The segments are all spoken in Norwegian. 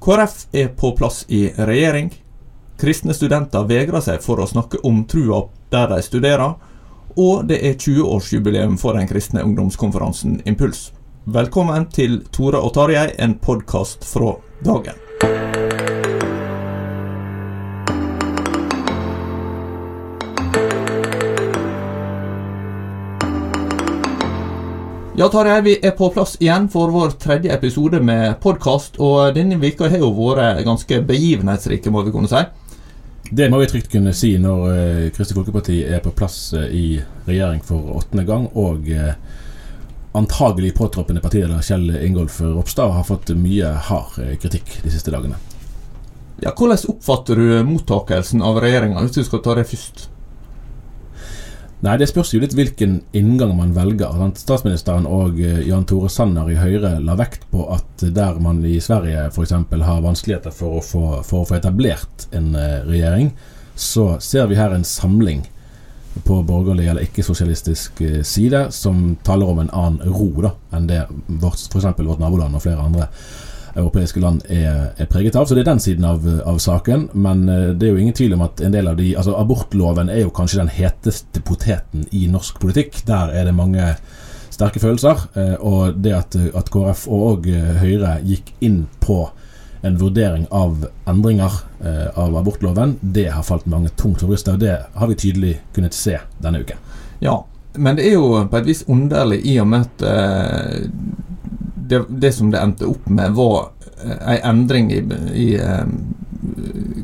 KrF er på plass i regjering. Kristne studenter vegrer seg for å snakke om trua der de studerer. Og det er 20-årsjubileum for den kristne ungdomskonferansen Impuls. Velkommen til Tore og Tarjei, en podkast fra dagen. Ja, Tarjei, vi er på plass igjen for vår tredje episode med podkast. Og denne veka har jo vært ganske begivenhetsrike, må vi kunne si. Det må vi trygt kunne si når uh, Kristelig Folkeparti er på plass uh, i regjering for åttende gang, og uh, antagelig påtroppende partileder Kjell Ingolf Ropstad har fått mye hard kritikk de siste dagene. Ja, Hvordan oppfatter du mottakelsen av regjeringa, hvis du skal ta det først? Nei, Det spørs jo litt hvilken inngang man velger. Statsministeren og Jan Tore Sanner i Høyre la vekt på at der man i Sverige f.eks. har vanskeligheter for å, få, for å få etablert en regjering, så ser vi her en samling på borgerlig eller ikke-sosialistisk side som taler om en annen ro da, enn det f.eks. vårt naboland og flere andre europeiske land er, er, preget av. Så det er den siden av, av, saken. Men det er jo ingen tvil om at en del av de Altså Abortloven er jo kanskje den heteste poteten i norsk politikk. Der er det mange sterke følelser. Og det at, at KrF og Høyre gikk inn på en vurdering av endringer av abortloven, det har falt mange tungt for brystet. Og det har vi tydelig kunnet se denne uken. Ja, men det er jo på et vis underlig i og med at eh, det, det, som det endte opp med, var en endring i, i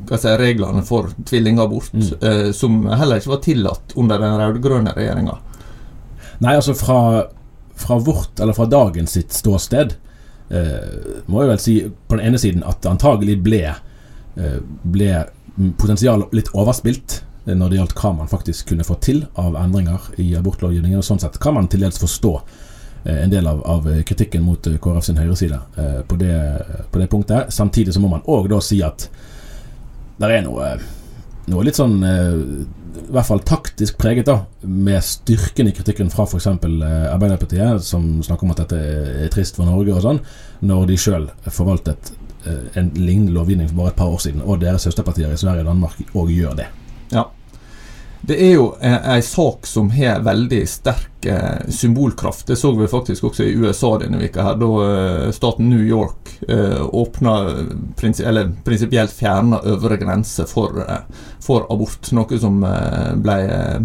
hva si, reglene for tvillingabort, mm. eh, som heller ikke var tillatt under den rød-grønne regjeringa. Nei, altså fra, fra, vårt, eller fra dagens sitt ståsted, eh, må jeg vel si på den ene siden at det antagelig ble, eh, ble potensialet litt overspilt når det gjaldt hva man faktisk kunne få til av endringer i abortlovgivningen. og Sånn sett kan man til dels forstå en del av, av, kritikken mot KrF sin høyreside eh, på, det, på det punktet. Samtidig så må man òg da si at det er noe, noe litt sånn eh, i hvert fall taktisk preget, da, med styrken i kritikken fra f.eks. Eh, Arbeiderpartiet, som snakker om at dette er trist for Norge og sånn, når de sjøl forvaltet eh, en lignende lovgivning for bare et par år siden, og deres søsterpartier i Sverige og Danmark òg gjør det. Ja. Det er jo ei sak som har veldig sterk eh, symbolkraft. Det så vi faktisk også i USA denne veka her, da eh, staten New York eh, åpna prinsi eller prinsipielt fjerna øvre grense for, eh, for, abort. Noe som eh, ble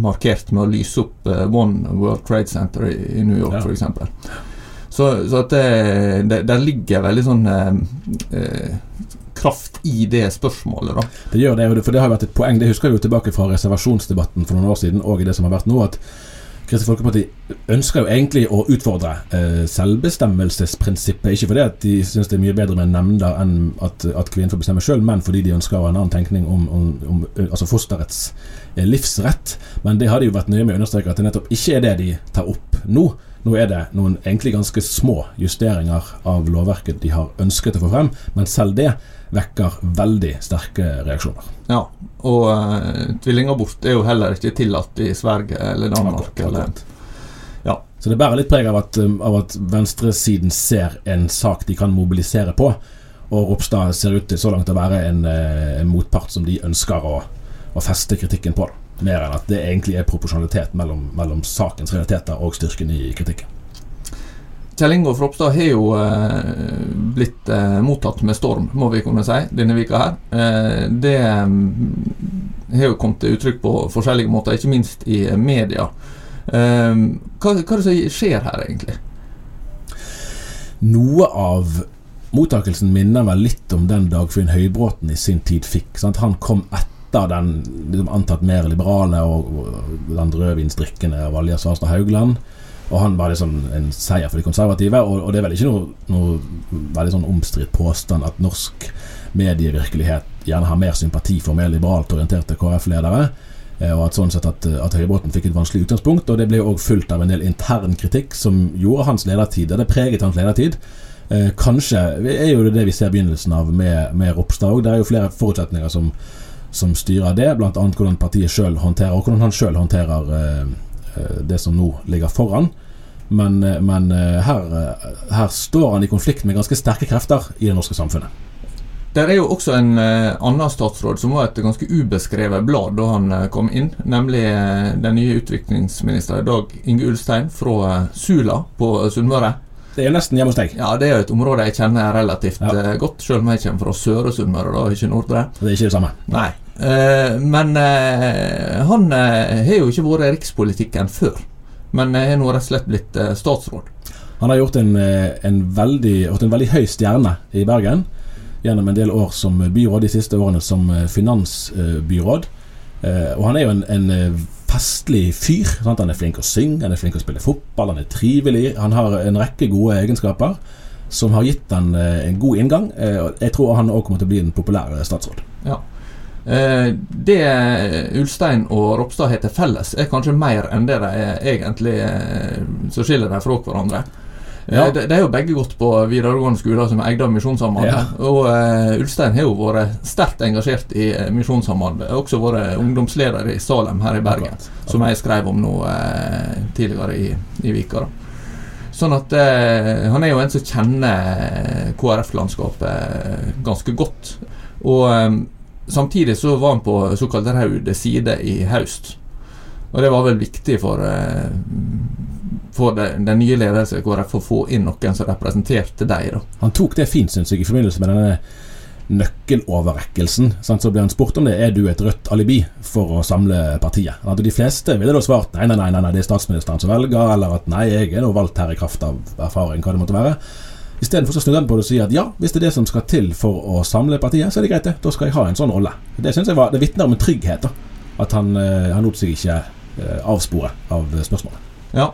markert med å lyse opp eh, One World Trade Center i, i New York, ja. f.eks. Så, så det, det, der ligger veldig sånn kraft i det spørsmålet. da. Det gjør det, for det har vært et poeng. Det husker jeg jo tilbake fra reservasjonsdebatten for noen år siden, og i det som har vært nå. at Kristelig Folkeparti ønsker jo egentlig å utfordre eh, selvbestemmelsesprinsippet. Ikke fordi at de syns det er mye bedre med nemnder enn at, at kvinnen får bestemme sjøl, men fordi de ønsker en annen tenkning om, om, om altså fosterets eh, livsrett. Men det har de jo vært nøye med å understreke at det nettopp ikke er det de tar opp nå. Nå er det noen egentlig ganske små justeringer av lovverket de har ønsket å få frem, men selv det vekker veldig sterke reaksjoner. Ja, og uh, tvillingabort er jo heller ikke tillatt i Sverige eller Danmark. Akkurat, Eller, ja. Så det bærer litt preg av at, um, av at venstresiden ser en sak de kan mobilisere på, og Ropstad ser ut til så langt å være en, eh, en motpart som de ønsker å, å feste kritikken på. Da. Mer enn at det egentlig er proporsjonalitet mellom, mellom sakens realiteter og styrken i kritikken. Kjell Ingolf Ropstad har jo eh, blitt eh, mottatt med storm, må vi kunne si, denne vika her. Eh, det mm, har jo kommet til uttrykk på forskjellige måter, ikke minst i media. Eh, hva, hva er det som skjer her, egentlig? Noe av mottakelsen minner vel litt om den Dagfinn Høybråten i sin tid fikk. Sant? Han kom etter den liksom antatt mer liberale og, og den rødvinsdrikkende Valja Svarstad Haugland. Og han var liksom en seier for de konservative. Og, og det er vel ikke noe, noe veldig sånn omstridt påstand at norsk medievirkelighet gjerne har mer sympati for mer liberalt orienterte KrF-ledere. Eh, Og at sånn sett at, at Høybråten fikk et vanskelig utgangspunkt. Og det ble òg fulgt av en del intern kritikk som gjorde hans ledertid. Det preget hans ledertid. Eh, kanskje er jo det vi ser begynnelsen av med, med Ropstad òg. Det er jo flere forutsetninger som, som styrer det, bl.a. hvordan partiet sjøl håndterer, og hvordan han sjøl håndterer eh, det som nå ligger foran. Men, eh, men eh, her, eh, her står han i konflikt med ganske sterke krefter i det norske samfunnet. Der er jo også en eh, annen statsråd som var et ganske ubeskrevet blad da han eh, kom inn, nemlig eh, den nye utviklingsministeren Dag Inge Ulstein fra eh, Sula på Sunnmøre. Det er nesten hjemme hos deg. Ja, det er et område jeg kjenner relativt Ja. eh, godt, selv om jeg kommer fra Søre Sunnmøre, da, ikke Nordre. Det er ikke det samme. Nei. Eh, men eh, han har jo ikke vært i rikspolitikken før. Men har nå rett og slett blitt statsråd. Han har gjort en, en, veldig, gjort en veldig høy stjerne i Bergen gjennom en del år som byråd, de siste årene som finansbyråd. Eh, Og han er jo en, en eh, festlig fyr. Sant? Han er flink å synge, han er flink å spille fotball, han er trivelig. Han har en rekke gode egenskaper som har gitt han eh, en god inngang. Jeg tror han òg kommer til å bli en populær statsråd. Ja. Det Ulstein og Ropstad har til felles, er kanskje mer enn det de egentlig som skiller dem fra hverandre. Eh, Ja. De, de er jo begge gått på videregående skoler som er eid av Misjonssambandet. Ja. Og uh, Ulstein har jo vært sterkt engasjert i eh, Misjonssambandet. Har også vært ungdomsleder i Salem her i Bergen, som jeg skrev om nå uh, tidligere i, i Vika. da. Sånn at uh, Han er jo en som kjenner eh, KrF-landskapet ganske godt. Og um, samtidig så var han på såkalt rød side i høst. Og det var vel viktig for, eh, for det, den nye ledelsen i KrF å få inn noen som representerte deg. da. Han tok det fint, syns jeg, i forbindelse med denne nøkkeloverrekkelsen. Sant? Så ble han spurt om det er du et rødt alibi for å samle partiet. At de fleste ville da svart nei, nei, nei, nei, det er statsministeren som velger, eller at nei, jeg er nå valgt her i kraft av erfaring, hva det måtte være. Istedenfor å snudde han på det og si at ja, hvis det er det som skal til for å samle partiet, så er det greit, det. Da skal jeg ha en sånn rolle. Det synes jeg var, det vitner om en trygghet, da. At han, eh, han lot seg ikke eh, avspore av spørsmålet. Ja.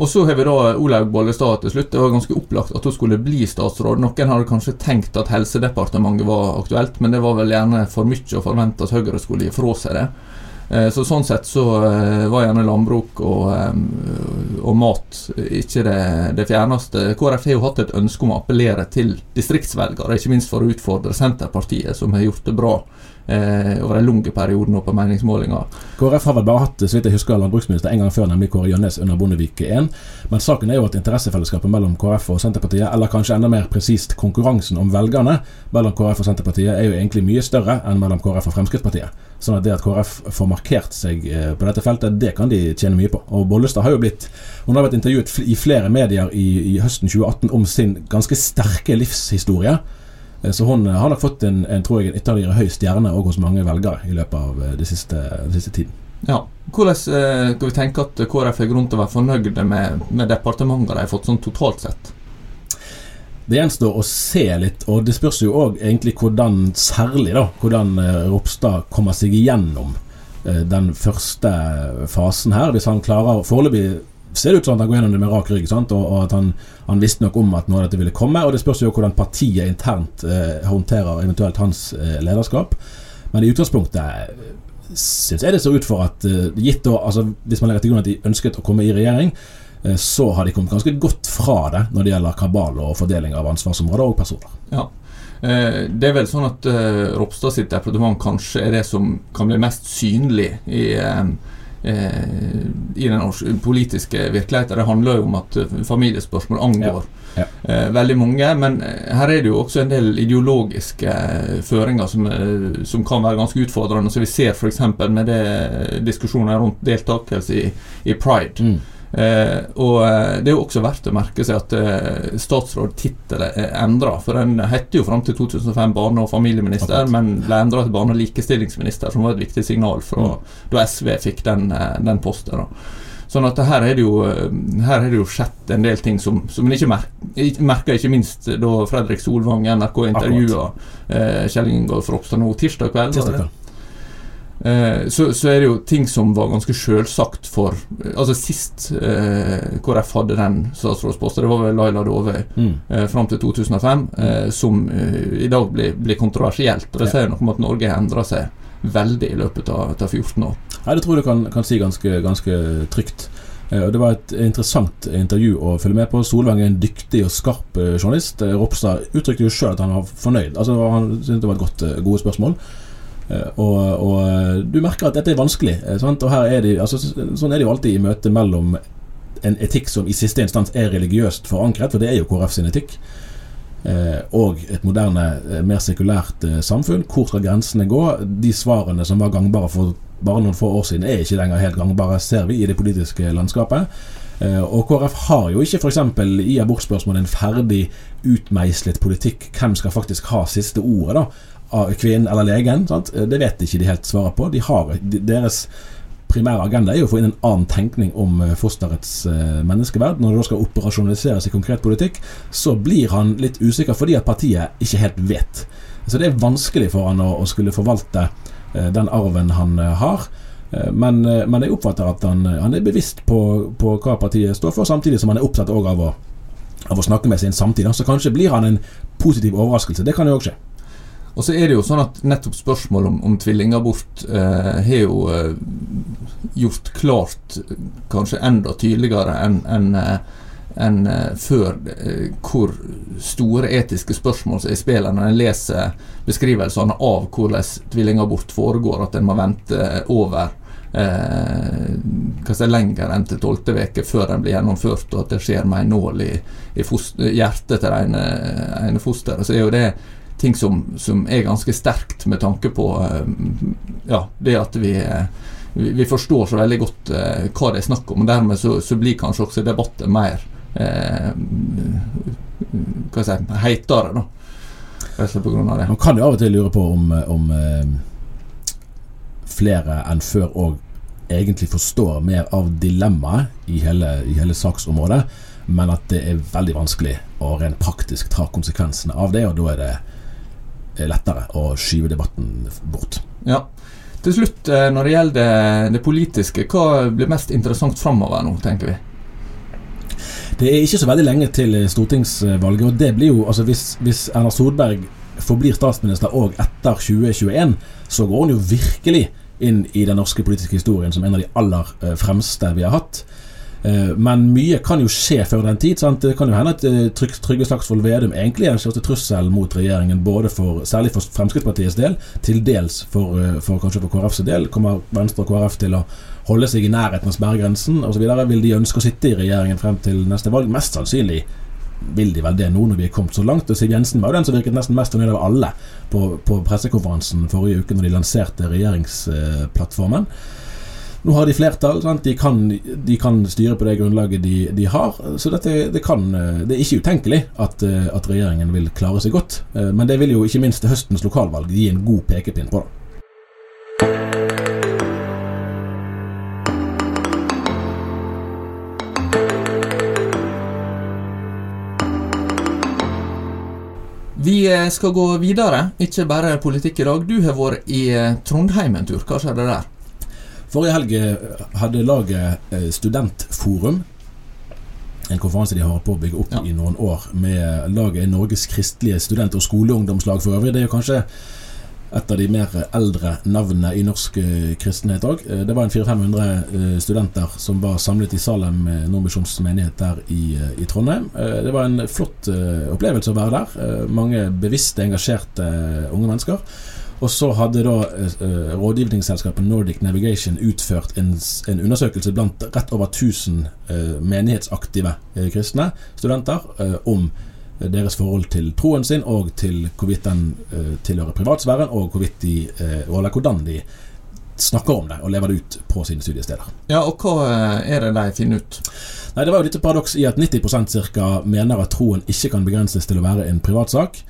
Og så har vi da Olaug Bollestad til slutt. Det var ganske opplagt at hun skulle bli statsråd. Noen hadde kanskje tenkt at Helsedepartementet var aktuelt, men det var vel gjerne for mye å forvente at Høyre skulle gi fra seg det. Eh, Så sånn sett så eh, var gjerne landbruk og, eh, og mat ikke det, det fjerneste. KrF har jo hatt et ønske om å appellere til distriktsvelgere, ikke minst for å utfordre Senterpartiet, som har gjort det bra over den lange perioden på meningsmålinger. KrF har vel bare hatt så vidt jeg husker, landbruksminister en gang før, nemlig Kåre Gjønnes under Bondevik 1. Men saken er jo at interessefellesskapet mellom KrF og Senterpartiet, eller kanskje enda mer presist konkurransen om velgerne mellom KrF og Senterpartiet, er jo egentlig mye større enn mellom KrF og Fremskrittspartiet. Sånn at det at KrF får markert seg eh, på dette feltet, det kan de tjene mye på. Og Bollestad har jo blitt Hun har vært intervjuet i flere medier i, i høsten 2018 om sin ganske sterke livshistorie. Eh, Så hun eh, har nok fått en, en, tror jeg, en ytterligere høy stjerne også hos mange velgere i løpet av den siste, den siste tiden. Ja. Hvordan eh, skal vi tenke at KrF har grunn til å være fornøyde med, med departementene de har fått sånn totalt sett? Det gjenstår å se litt, og det spørs jo òg egentlig hvordan, særlig da, hvordan eh, Ropstad kommer seg igjennom eh, den første fasen her. Hvis han klarer Foreløpig ser det ut som at han går gjennom det med rak rygg? Og, og at han, han visste nok om at noe av dette ville komme. Og det spørs jo hvordan partiet internt eh, håndterer eventuelt hans eh, lederskap. Men i utgangspunktet syns jeg det ser ut for at eh, gitt da, altså Hvis man legger til grunn at de ønsket å komme i regjering, eh, så har de kommet ganske godt fra det når det gjelder kabal og fordeling av ansvarsområder og personer. Ja. Eh, det er vel sånn at uh, Ropstad sitt departement kanskje er det som kan bli mest synlig i, i den politiske virkeligheten. Det handler jo om at familiespørsmål angår ja. Ja. veldig mange. Men her er det jo også en del ideologiske føringer som, som kan være ganske utfordrende. Så Vi ser f.eks. med det diskusjoner rundt deltakelse i, i pride. Mm. Eh, og eh, Det er jo også verdt å merke seg at eh, statsrådtittelen er endra. For den hette jo fram til 2005 barne- og familieminister, Akkurat. men ble endra til barne- og likestillingsminister, som var et viktig signal fra mm. da SV fikk den, eh, den posten. Sånn at her er det jo, eh, her er det jo skjedd en del ting som, som en ikke merker, merker, ikke minst da Fredrik Solvang i NRK intervjua eh, Kjell Ingolf Ropstad nå tirsdag kveld. Tirsdag kveld. Eh, så, så, er det jo ting som var ganske selvsagt for Altså Sist eh, KrF hadde den statsrådsposten, det var vel Laila Dove mm. eh, fram til 2005, eh, som eh, i dag blir, blir, kontroversielt. Og Det sier noe om at Norge har endra seg veldig i løpet av, av 14 år. Ja, Det tror jeg du kan, kan si ganske, ganske trygt. Eh, og Det var et interessant intervju å følge med på. Solvang er en dyktig og skarp journalist. Ropstad uttrykte jo sjøl at han var fornøyd. Altså Han syntes det var et godt, gode spørsmål. Eh, og, og, eh, du merker at dette er vanskelig. Eh, sant? Og her er det, altså, sånn er det jo alltid i møte mellom en etikk som i siste instans er religiøst forankret, for det er jo KrF sin etikk, og et moderne, mer sekulært samfunn. Hvor skal grensene gå? De svarene som var gangbare for bare noen få år siden, er ikke lenger helt gangbare, ser vi i det politiske landskapet. Og KrF har jo ikke f.eks. i abortspørsmålet en ferdig utmeislet politikk. Hvem skal faktisk ha siste ordet, da? Kvinnen eller legen. Sant? Det vet ikke de helt svaret på. De har, deres primære agenda er jo å få inn en annen tenkning om eh, fosterets uh, menneskeverd. Når det da skal operasjonaliseres i konkret politikk, så blir han litt usikker fordi at partiet ikke helt vet. Så det er vanskelig for han å, å skulle forvalte den arven han har. Men, men, jeg oppfatter at han, han er bevisst på, på, hva partiet står for, samtidig som han er opptatt av å, av å snakke med sin samtid. Så kanskje blir han en positiv overraskelse. Det kan jo òg skje. Og så er det jo sånn at nettopp spørsmålet om, om tvillingabort eh, har jo eh, gjort klart, kanskje enda tydeligere enn en, en, eh, før, eh, hvor store etiske spørsmål som er i spillet når en leser beskrivelsene av hvordan tvillingabort foregår, at en må vente over eh, lenger enn til tolvte uke før den blir gjennomført, og at det skjer med en nål i, i foster, hjertet til ene, ene fosteret. Så er jo det ting som, som, er ganske sterkt med tanke på eh, ja, det at vi, eh, vi forstår så veldig godt uh, hva det er snakk om. og Dermed så, så blir kanskje også debatten mer eh, hva si, heitere, da. På grunn av det. Man kan jo av og til lure på om, om flere enn før òg egentlig forstår mer av dilemmaet i hele, i hele saksområdet, men at det er veldig vanskelig å rent praktisk ta konsekvensene av det, og da er det lettere å skyve debatten bort. Ja. Til slutt, eh, når det gjelder det politiske, hva blir mest interessant framover nå, tenker vi? Det er ikke så veldig lenge til stortingsvalget. og det blir jo, altså Hvis, hvis Erna Solberg forblir statsminister òg etter 2021, så går hun jo virkelig inn i den norske politiske historien som en av de aller eh, fremste vi har hatt. Eh, men mye kan jo skje før den tid. Sant? Det kan jo hende at eh, Trygve Slagsvold Vedum egentlig er den største trussel mot regjeringen, både for, særlig for Fremskrittspartiets del, til dels for, eh, for kanskje for KrFs del. Kommer Venstre og KrF til å holde seg i nærheten av sperregrensen osv.? Vil de ønske å sitte i regjeringen frem til neste valg? Mest sannsynlig vil de vel det nå når vi er kommet så langt. Og Siv Jensen var jo den som virket nesten mest fornøyd av alle på, på pressekonferansen forrige uke når de lanserte regjeringsplattformen. Nå har de flertall. De kan, de, kan, styre på det grunnlaget de, de har. Så dette, det, kan, det, er ikke utenkelig at, at, regjeringen vil klare seg godt. Men det vil jo ikke minst høstens lokalvalg gi en god pekepinn på. Vi skal gå videre, ikke bare politikk i dag. Du har vært i Trondheim en tur. Hva skjedde der? Forrige helg eh, hadde laget eh, Studentforum en konferanse de har på å bygge opp ja. i noen år, med laget Norges kristelige student- og skoleungdomslag for øvrig. Det er jo kanskje et av de mer eldre navnene i norsk eh, kristenhet òg. Det var en 400-500 studenter som var samlet i Salem Nordmisjons menighet der i, i, Trondheim. Det var en flott opplevelse å være der. Mange bevisste, engasjerte unge mennesker. Og så hadde da eh, rådgivningsselskapet Nordic Navigation utført en, en, undersøkelse blant rett over 1000 eh, menighetsaktive eh, kristne studenter om deres forhold til troen sin, og til hvorvidt den uh, tilhører privatsfæren, og hvorvidt de, uh, eller hvordan de snakker om det og lever det ut på sine studiesteder. Ja, Og hva eh, er det de finner ut? Nei, Det var jo litt paradoks i at 90% cirka mener at troen ikke kan begrenses til å være en privatsak.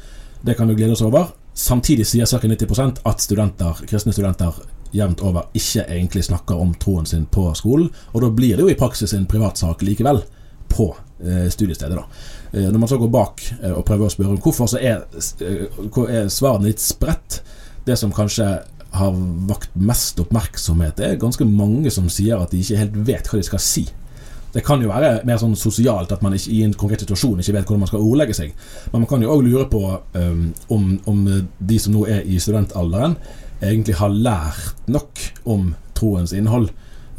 Det kan vi glede oss over. Samtidig sier ca. 90% at studenter, kristne studenter jevnt over ikke egentlig snakker om troen sin på skolen. Og da blir det jo i praksis en privatsak likevel på eh, studiestedet. da. Eh, når man så går bak eh, og prøver å spørre om hvorfor, så er, er svarene litt spredt. Det som kanskje har vakt mest oppmerksomhet, er ganske mange som sier at de ikke helt vet hva de skal si. Det kan jo være mer sånn sosialt at man ikke, i en konkret situasjon ikke vet hvordan man skal ordlegge seg. Men man kan jo òg lure på um, om, de som nå er i studentalderen, egentlig har lært nok om troens innhold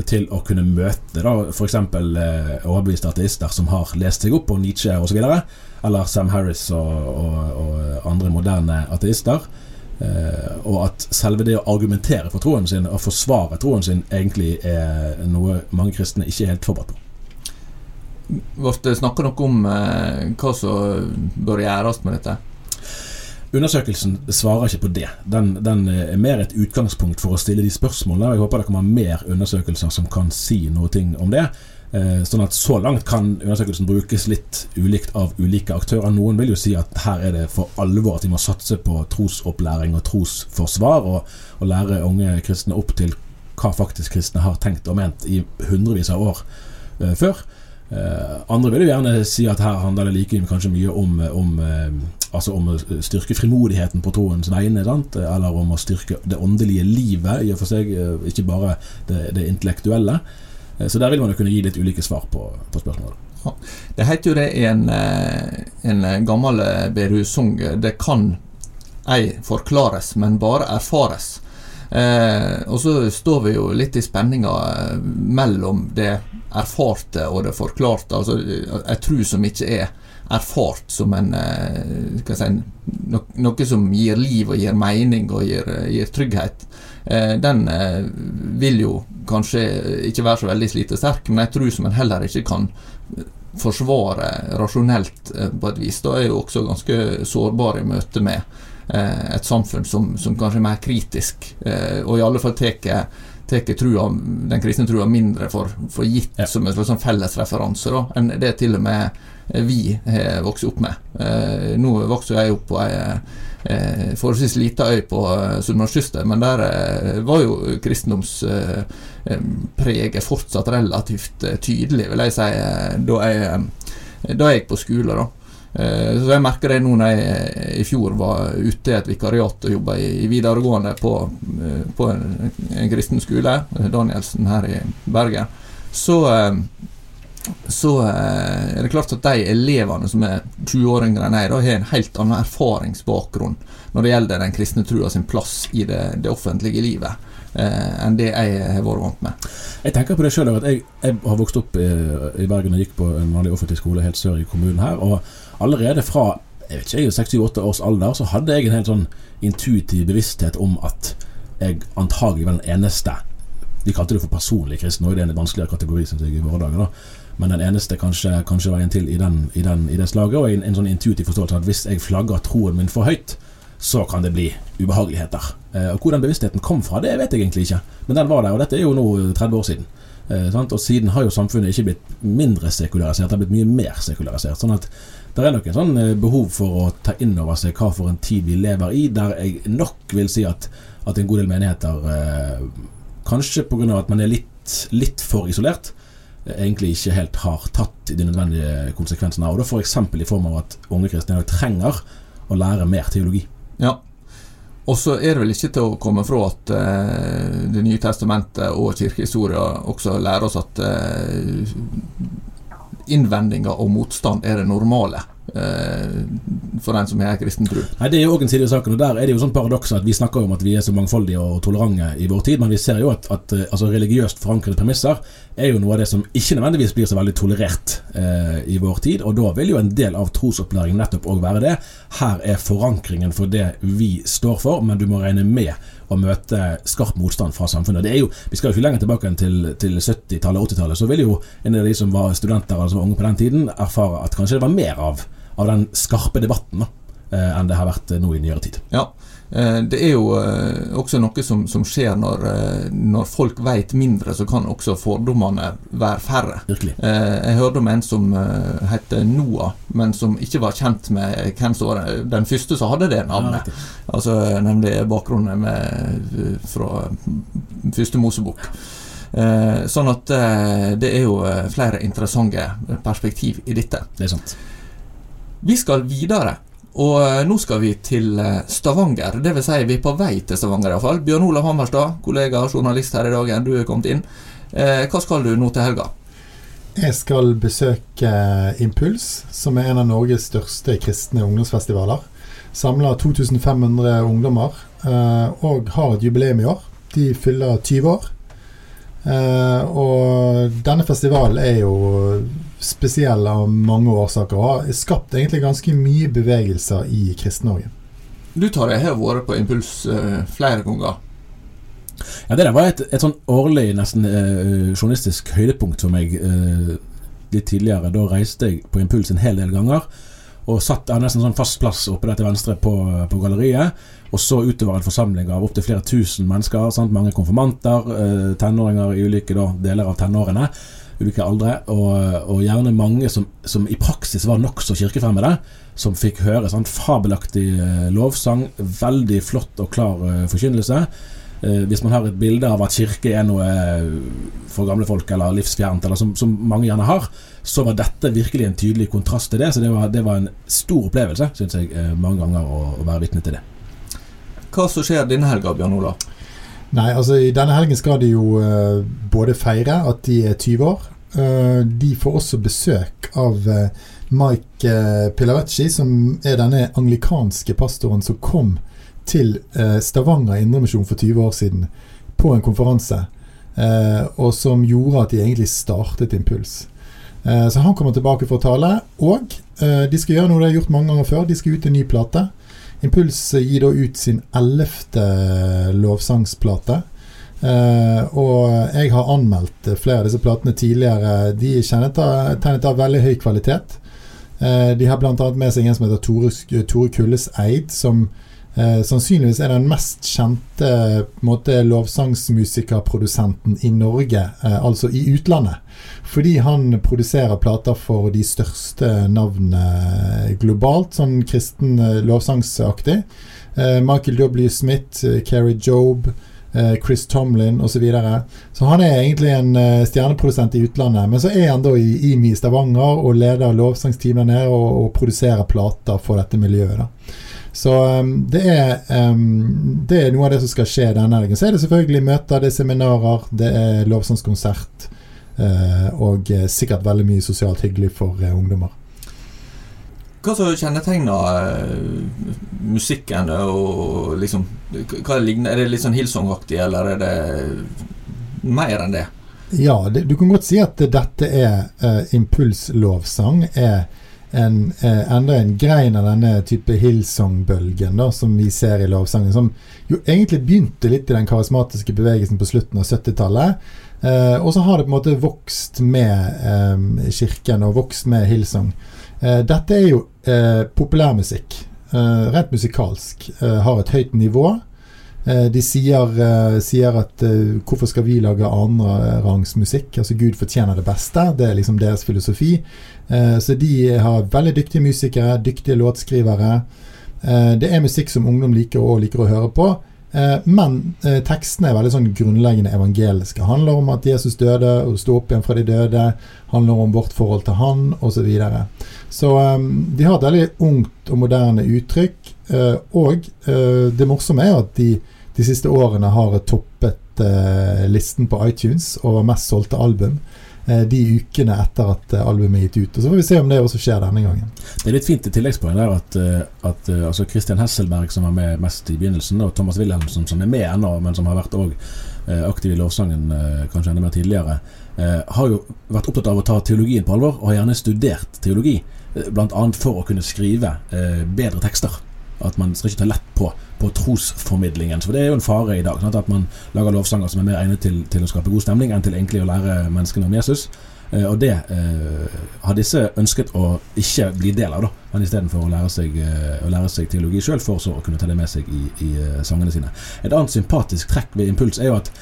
til å kunne møte da f.eks. Eh, overbeviste ateister som har lest seg opp på Nietzsche osv., eller Sam Harris og, og, og andre moderne ateister. Eh, og at selve det å argumentere for troen sin og forsvare troen sin egentlig er noe mange kristne ikke er helt forberedt på. Ble snakka noe om eh, hva som bør gjøres med dette? Undersøkelsen svarer ikke på det. Den, den, er mer et utgangspunkt for å stille de spørsmålene. Jeg håper det kommer mer undersøkelser som kan si noe om det. Eh, sånn at Så langt kan undersøkelsen brukes litt ulikt av ulike aktører. Noen vil jo si at her er det for alvor at vi må satse på trosopplæring og trosforsvar, og, og lære unge kristne opp til hva faktisk kristne har tenkt og ment i hundrevis av år før. Uh, andre vil jo gjerne si at her handler det like kanskje mye om, om, uh, altså om å styrke frimodigheten på troens vegne, sant? eller om å styrke det åndelige livet i og for seg, ikke bare det, det intellektuelle. Eh, så der vil man jo kunne gi litt ulike svar på, på spørsmålet. Det heter jo det i en, eh, en gammel eh, bedehusssang Det kan ei forklares, men bare erfares. Eh, og så står vi jo litt i spenninga mellom det erfarte og det forklarte. Altså ei tru som ikke er erfart som en eh, si, no, noe som gir liv og gir mening og gir, gir trygghet. Eh, den eh, vil jo kanskje ikke være så veldig slitesterk, men jeg tror som en heller ikke kan forsvare rasjonelt på et vis. Da er jo også ganske sårbar i møte med et samfunn som, som kanskje er mer kritisk, og i alle fall tar den kristne trua mindre for, for gitt ja. som en slags felles referanse da, enn det til og med vi har vokst opp med. nå vokste jeg opp på ei eh, forholdsvis lita øy på eh, Sunnmørskysten, men der eh, var jo kristendomspreget eh, fortsatt relativt eh, tydelig, vil jeg si, eh, da jeg, da jeg gikk på skole. da. Så jeg merker det nå når jeg i fjor var ute i et vikariat og jobba i, videregående på, på en, en, kristen skole, Danielsen her i Bergen. Så så eh, er det klart at de elevene som er 20 år yngre enn jeg, da, har en helt annen erfaringsbakgrunn når det gjelder den kristne trua sin plass i det, det offentlige livet. Eh, enn det jeg har vært vant med. Jeg tenker på det sjøl. Jeg, jeg, har vokst opp i, i, Bergen og gikk på en vanlig offentlig skole helt sør i kommunen her. Og allerede fra jeg vet ikke, 6-8 års alder så hadde jeg en helt sånn intuitiv bevissthet om at jeg antagelig var den eneste De kalte det for personlig kristen, og det er en vanskeligere kategori synes jeg, i våre dager. da men den eneste kanskje, kanskje veien til i, den, i, den, i det slaget. Og en, en sånn intuitiv forståelse at hvis jeg flagger troen min for høyt, så kan det bli ubehageligheter. Eh, og Hvor den bevisstheten kom fra, det vet jeg egentlig ikke. Men den var der, og dette er jo nå 30 år siden. Eh, og siden har jo samfunnet ikke blitt mindre sekularisert, det har blitt mye mer sekularisert. Sånn at det er nok en sånn eh, behov for å ta inn over seg hva for en tid vi lever i, der jeg nok vil si at, at en god del menigheter, eh, kanskje pga. at man er litt, litt for isolert, egentlig ikke helt har tatt de nødvendige konsekvensene av det. F.eks. i form av at unge kristne trenger å lære mer teologi. Ja. Og så er det vel ikke til å komme fra at uh, Det nye testamentet og kirkehistoria også lærer oss at uh, innvendinger og motstand er det normale. Uh, for den som har kristen tro. Nei, Det er jo òg en side av saken, og der er det jo sånn paradoks at vi snakker om at vi er så mangfoldige og tolerante i vår tid, men vi ser jo at, at eh, altså, religiøst forankrede premisser er jo noe av det som ikke nødvendigvis blir så veldig tolerert eh, i vår tid, og da vil jo en del av trosopplæringen nettopp òg være det. Her er forankringen for det vi står for, men du må regne med å møte skarp motstand fra samfunnet. Det er jo, Vi skal jo ikke lenger tilbake enn til, til 70-tallet og 80-tallet. Så vil jo en av de som var studenter altså unge på den tiden, erfare at kanskje det var mer av, av den skarpe debatten da, eh, enn det har vært nå i nyere tid. Ja, Eh, det er jo eh, også noe som, som skjer når, eh, når folk vet mindre, så kan også fordommene være færre. Virkelig. Jeg hørte om en som heter Noah, men som ikke var kjent med hvem som var den første som hadde det navnet. Ja, altså Nemlig bakgrunnen med, fra første Mosebok. Sånn at det er jo flere interessante perspektiv i dette. Det er sant. Vi skal videre og eh, nå skal vi til eh, Stavanger. Det vil si, vi er på vei til Stavanger iallfall. Bjørn Olav Hammerstad, kollega og journalist her i dag, du er kommet inn. Eh, hva skal du nå til helga? Jeg skal besøke Impuls, som er en av Norges største kristne ungdomsfestivaler. Samler 2500 ungdommer, og har et jubileum i år. De fyller 20 år. Og denne festivalen er jo spesiell av mange årsaker og har skapt egentlig ganske mye bevegelser i Kristen-Norge. Du tar jeg har vært på Impuls uh, flere ganger. Ja, Det der var et, et sånn årlig nesten uh, journalistisk høydepunkt for meg uh, litt tidligere. Da reiste jeg på Impuls en hel del ganger og satt av nesten sånn fast plass oppe der til venstre på, på galleriet. Og så utover en forsamling av opptil flere tusen mennesker. Sant? Mange konfirmanter, tenåringer i ulike da, deler av tenårene ulike aldre, og, og gjerne mange som, som, i praksis var nokså kirkefremmede, som fikk høre sånn fabelaktig eh, lovsang, veldig flott og klar uh, forkynnelse. Uh, hvis man har et bilde av at kirke er noe for gamle folk eller livsfjernt, eller som, som, mange gjerne har, så var dette virkelig en tydelig kontrast til det. Så det var, det var en stor opplevelse, syns jeg, mange ganger å, å være vitne til det. Hva som skjer denne helga, Bjørn Ola? Nei, altså i denne helgen skal de jo uh, både feire at de er 20 år. Uh, de får også besøk av uh, Mike Pilavecci, som er denne anglikanske pastoren som kom til Stavanger Indremisjon for 20 år siden på en konferanse, og som gjorde at de egentlig startet Impuls. så han kommer tilbake for å tale, og de skal gjøre noe de har gjort mange ganger før. De skal ut en ny plate. Impuls gir da ut sin ellevte lovsangsplate. Uh, og jeg har anmeldt flere av disse platene tidligere. De er tegnet av veldig høy kvalitet. Uh, de har bl.a. med seg en som heter Tore, Tore Kulles Eid, som uh, sannsynligvis er den mest kjente måte, lovsangsmusikerprodusenten i Norge, altså i utlandet. Fordi han produserer plater for de største navnene globalt, sånn kristen eh, lovsangsaktig. Eh, Michael W. Smith, Keri Kerry Job, Chris Tomlin osv. Så, videre. så han er egentlig en stjerneprodusent i utlandet. Men så er han da i IMI Stavanger og leder lovsangsteamet der og, og, produserer plater for dette miljøet. da. Så um, det, er, um, det er noe av det som skal skje denne helgen. Så er det selvfølgelig møter, det er seminarer, det er lovsangskonsert. uh, og eh, sikkert veldig mye sosialt hyggelig for uh, ungdommer. Hva som kjennetegner musikken og liksom er, er det litt sånn Hillsong-aktig, eller er det mer enn det? Ja, det, du kan godt si at dette er uh, impulslovsang. er en, eh, enda en grein av denne type Hillsong-bølgen da, som vi ser i lovsangen. Som jo egentlig begynte litt i den karismatiske bevegelsen på slutten av 70-tallet. Eh, og så har det på en måte vokst med eh, kirken og vokst med Hillsong. Eh, dette er jo eh, populærmusikk. Eh, rent musikalsk. Har et høyt nivå. De sier, sier at hvorfor skal vi lage annenrangsmusikk? Altså Gud fortjener det beste. Det er liksom deres filosofi. så de har veldig dyktige musikere, dyktige låtskrivere. det er musikk som ungdom liker og liker å høre på. Eh, men eh, tekstene er veldig sånn grunnleggende evangeliske. Handler om at Jesus døde og sto opp igjen fra de døde. Handler om vårt forhold til han osv. Så, videre. så de har et veldig ungt og moderne uttrykk. Uh, og uh, det morsomme er at de de siste årene har toppet uh, listen på iTunes over mest solgte album. eh, de ukene etter at eh, albumet er gitt ut. Og Så får vi se om det også skjer denne gangen. Det er litt fint i tilleggspoeng der at, eh, at eh, altså Christian Hesselberg, som var med mest i begynnelsen, og Thomas Wilhelmsen, som er med ennå, men som har vært eh, aktiv i lovsangen eh, kanskje enda mer tidligere, eh, har jo vært opptatt av å ta teologien på alvor, og har gjerne studert teologi. eh, annet for å kunne skrive eh, bedre tekster. At man skal ikke ta lett på, på trosformidlingen. For det er jo en fare i dag. Sant? At man lager lovsanger som er mer egnet til, til å skape god stemning enn til egentlig å lære menneskene om Jesus. Eh, og det eh, har disse ønsket å ikke bli del av, da. Men istedenfor å, lære eh, å lære seg teologi sjøl, for så å kunne ta det med seg i, i eh, sangene sine. Et annet sympatisk trekk ved Impuls er jo at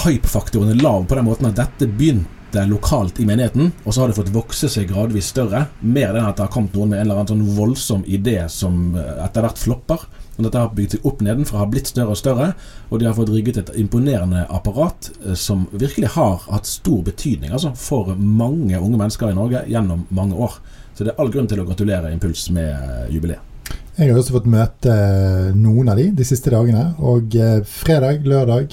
hype-faktoren er lav på den måten at dette begynte lokalt i menigheten, og så har det fått vokse seg gradvis større. Mer enn at det har kommet noen med en eller annen sånn voldsom idé som eh, etter hvert flopper. Og dette har bygd seg opp nedenfra, har blitt større og større, og de har fått rigget et imponerende apparat eh, som virkelig har hatt stor betydning altså, for mange unge mennesker i Norge gjennom mange år. Så det er all grunn til å gratulere Impuls med eh, jubileet. Jeg har også fått møte noen av de de siste dagene. Og fredag, lørdag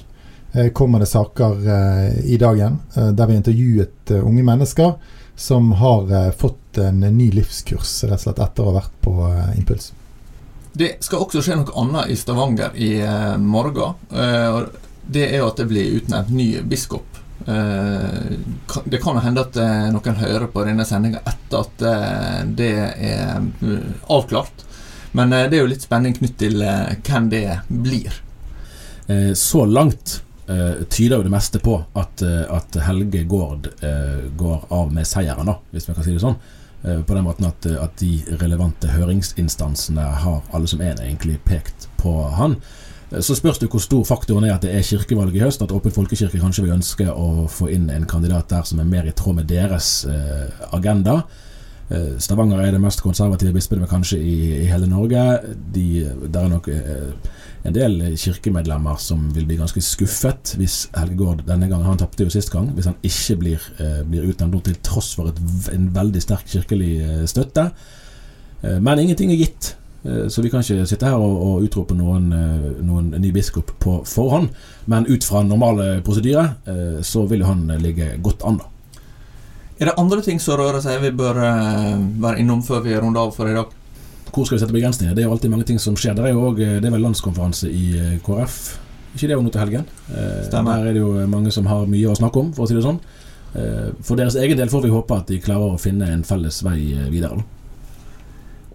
kommer det saker eh, i dagen eh, der vi intervjuet eh, unge mennesker som har eh, fått en ny livskurs rett og slett etter å ha vært på eh, Impuls. Det skal også skje noe annet i Stavanger i eh, morgen. Eh, det er jo at det blir utnevnt ny biskop. Eh, det kan hende at eh, noen hører på denne sendinga etter at eh, det er eh, avklart. Men eh, det er jo litt spenning knytt til eh, hvem det blir. Eh, så langt eh, tyder jo det meste på at, eh, at Helge Gård eh, går av med seieren, da, hvis vi kan si det sånn. På den måten at, at de relevante høringsinstansene har alle som en egentlig pekt på han. Så spørs det hvor stor faktoren er at det er kirkevalg i høst. At Åpen folkekirke kanskje vil ønske å få inn en kandidat der som er mer i tråd med deres agenda. Stavanger er det mest konservative bispedømmet kanskje i, i hele Norge. De, der er nok en del kirkemedlemmer som vil bli ganske skuffet hvis Helgegård denne gangen Han tapte jo sist gang. Hvis han ikke blir, eh, blir utnevnt til tross for et, en veldig sterk kirkelig eh, støtte. Eh, men ingenting er gitt. Så vi kan ikke sitte her og, og utrope noen, noen ny biskop på forhånd. Men ut fra normale prosedyrer så vil jo han ligge godt an, da. Er det andre ting som rører seg vi bør være innom før vi runder av for i dag? Hvor skal vi sette begrensninger? Det er jo alltid mange ting som skjer. Det er jo også, det er vel landskonferanse i eh, KrF. Ikke det nå til helgen? Eh, Stemmer. Der er det jo mange som har mye å snakke om, for å si det sånn. Eh, For deres egen del får vi håpe at de klarer å finne en felles vei eh, videre.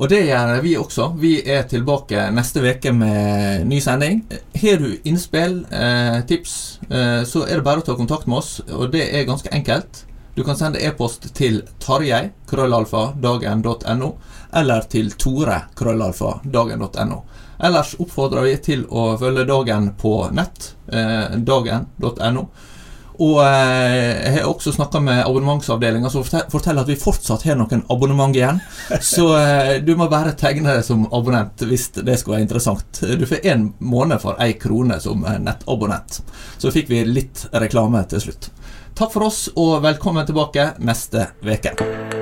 Og det gjør vi også. Vi er tilbake neste uke med ny sending. Har du innspill, eh, tips, eh, så er det bare å ta kontakt med oss, og det er ganske enkelt. Du kan sende e-post til tarjei, krøllalfa, dagen.no, eller til tore, krøllalfa, dagen.no. Ellers oppfordrer vi til å følge Dagen på nett, eh, dagen.no. Og eh, jeg har også snakka med abonnementsavdelinga, som forteller at vi fortsatt har noen abonnement igjen. Så eh, du må bare tegne deg som abonnent hvis det skulle være interessant. Du får én måned for én krone som nettabonnent. Så fikk vi litt reklame til slutt. Takk for oss, og velkommen tilbake neste uke.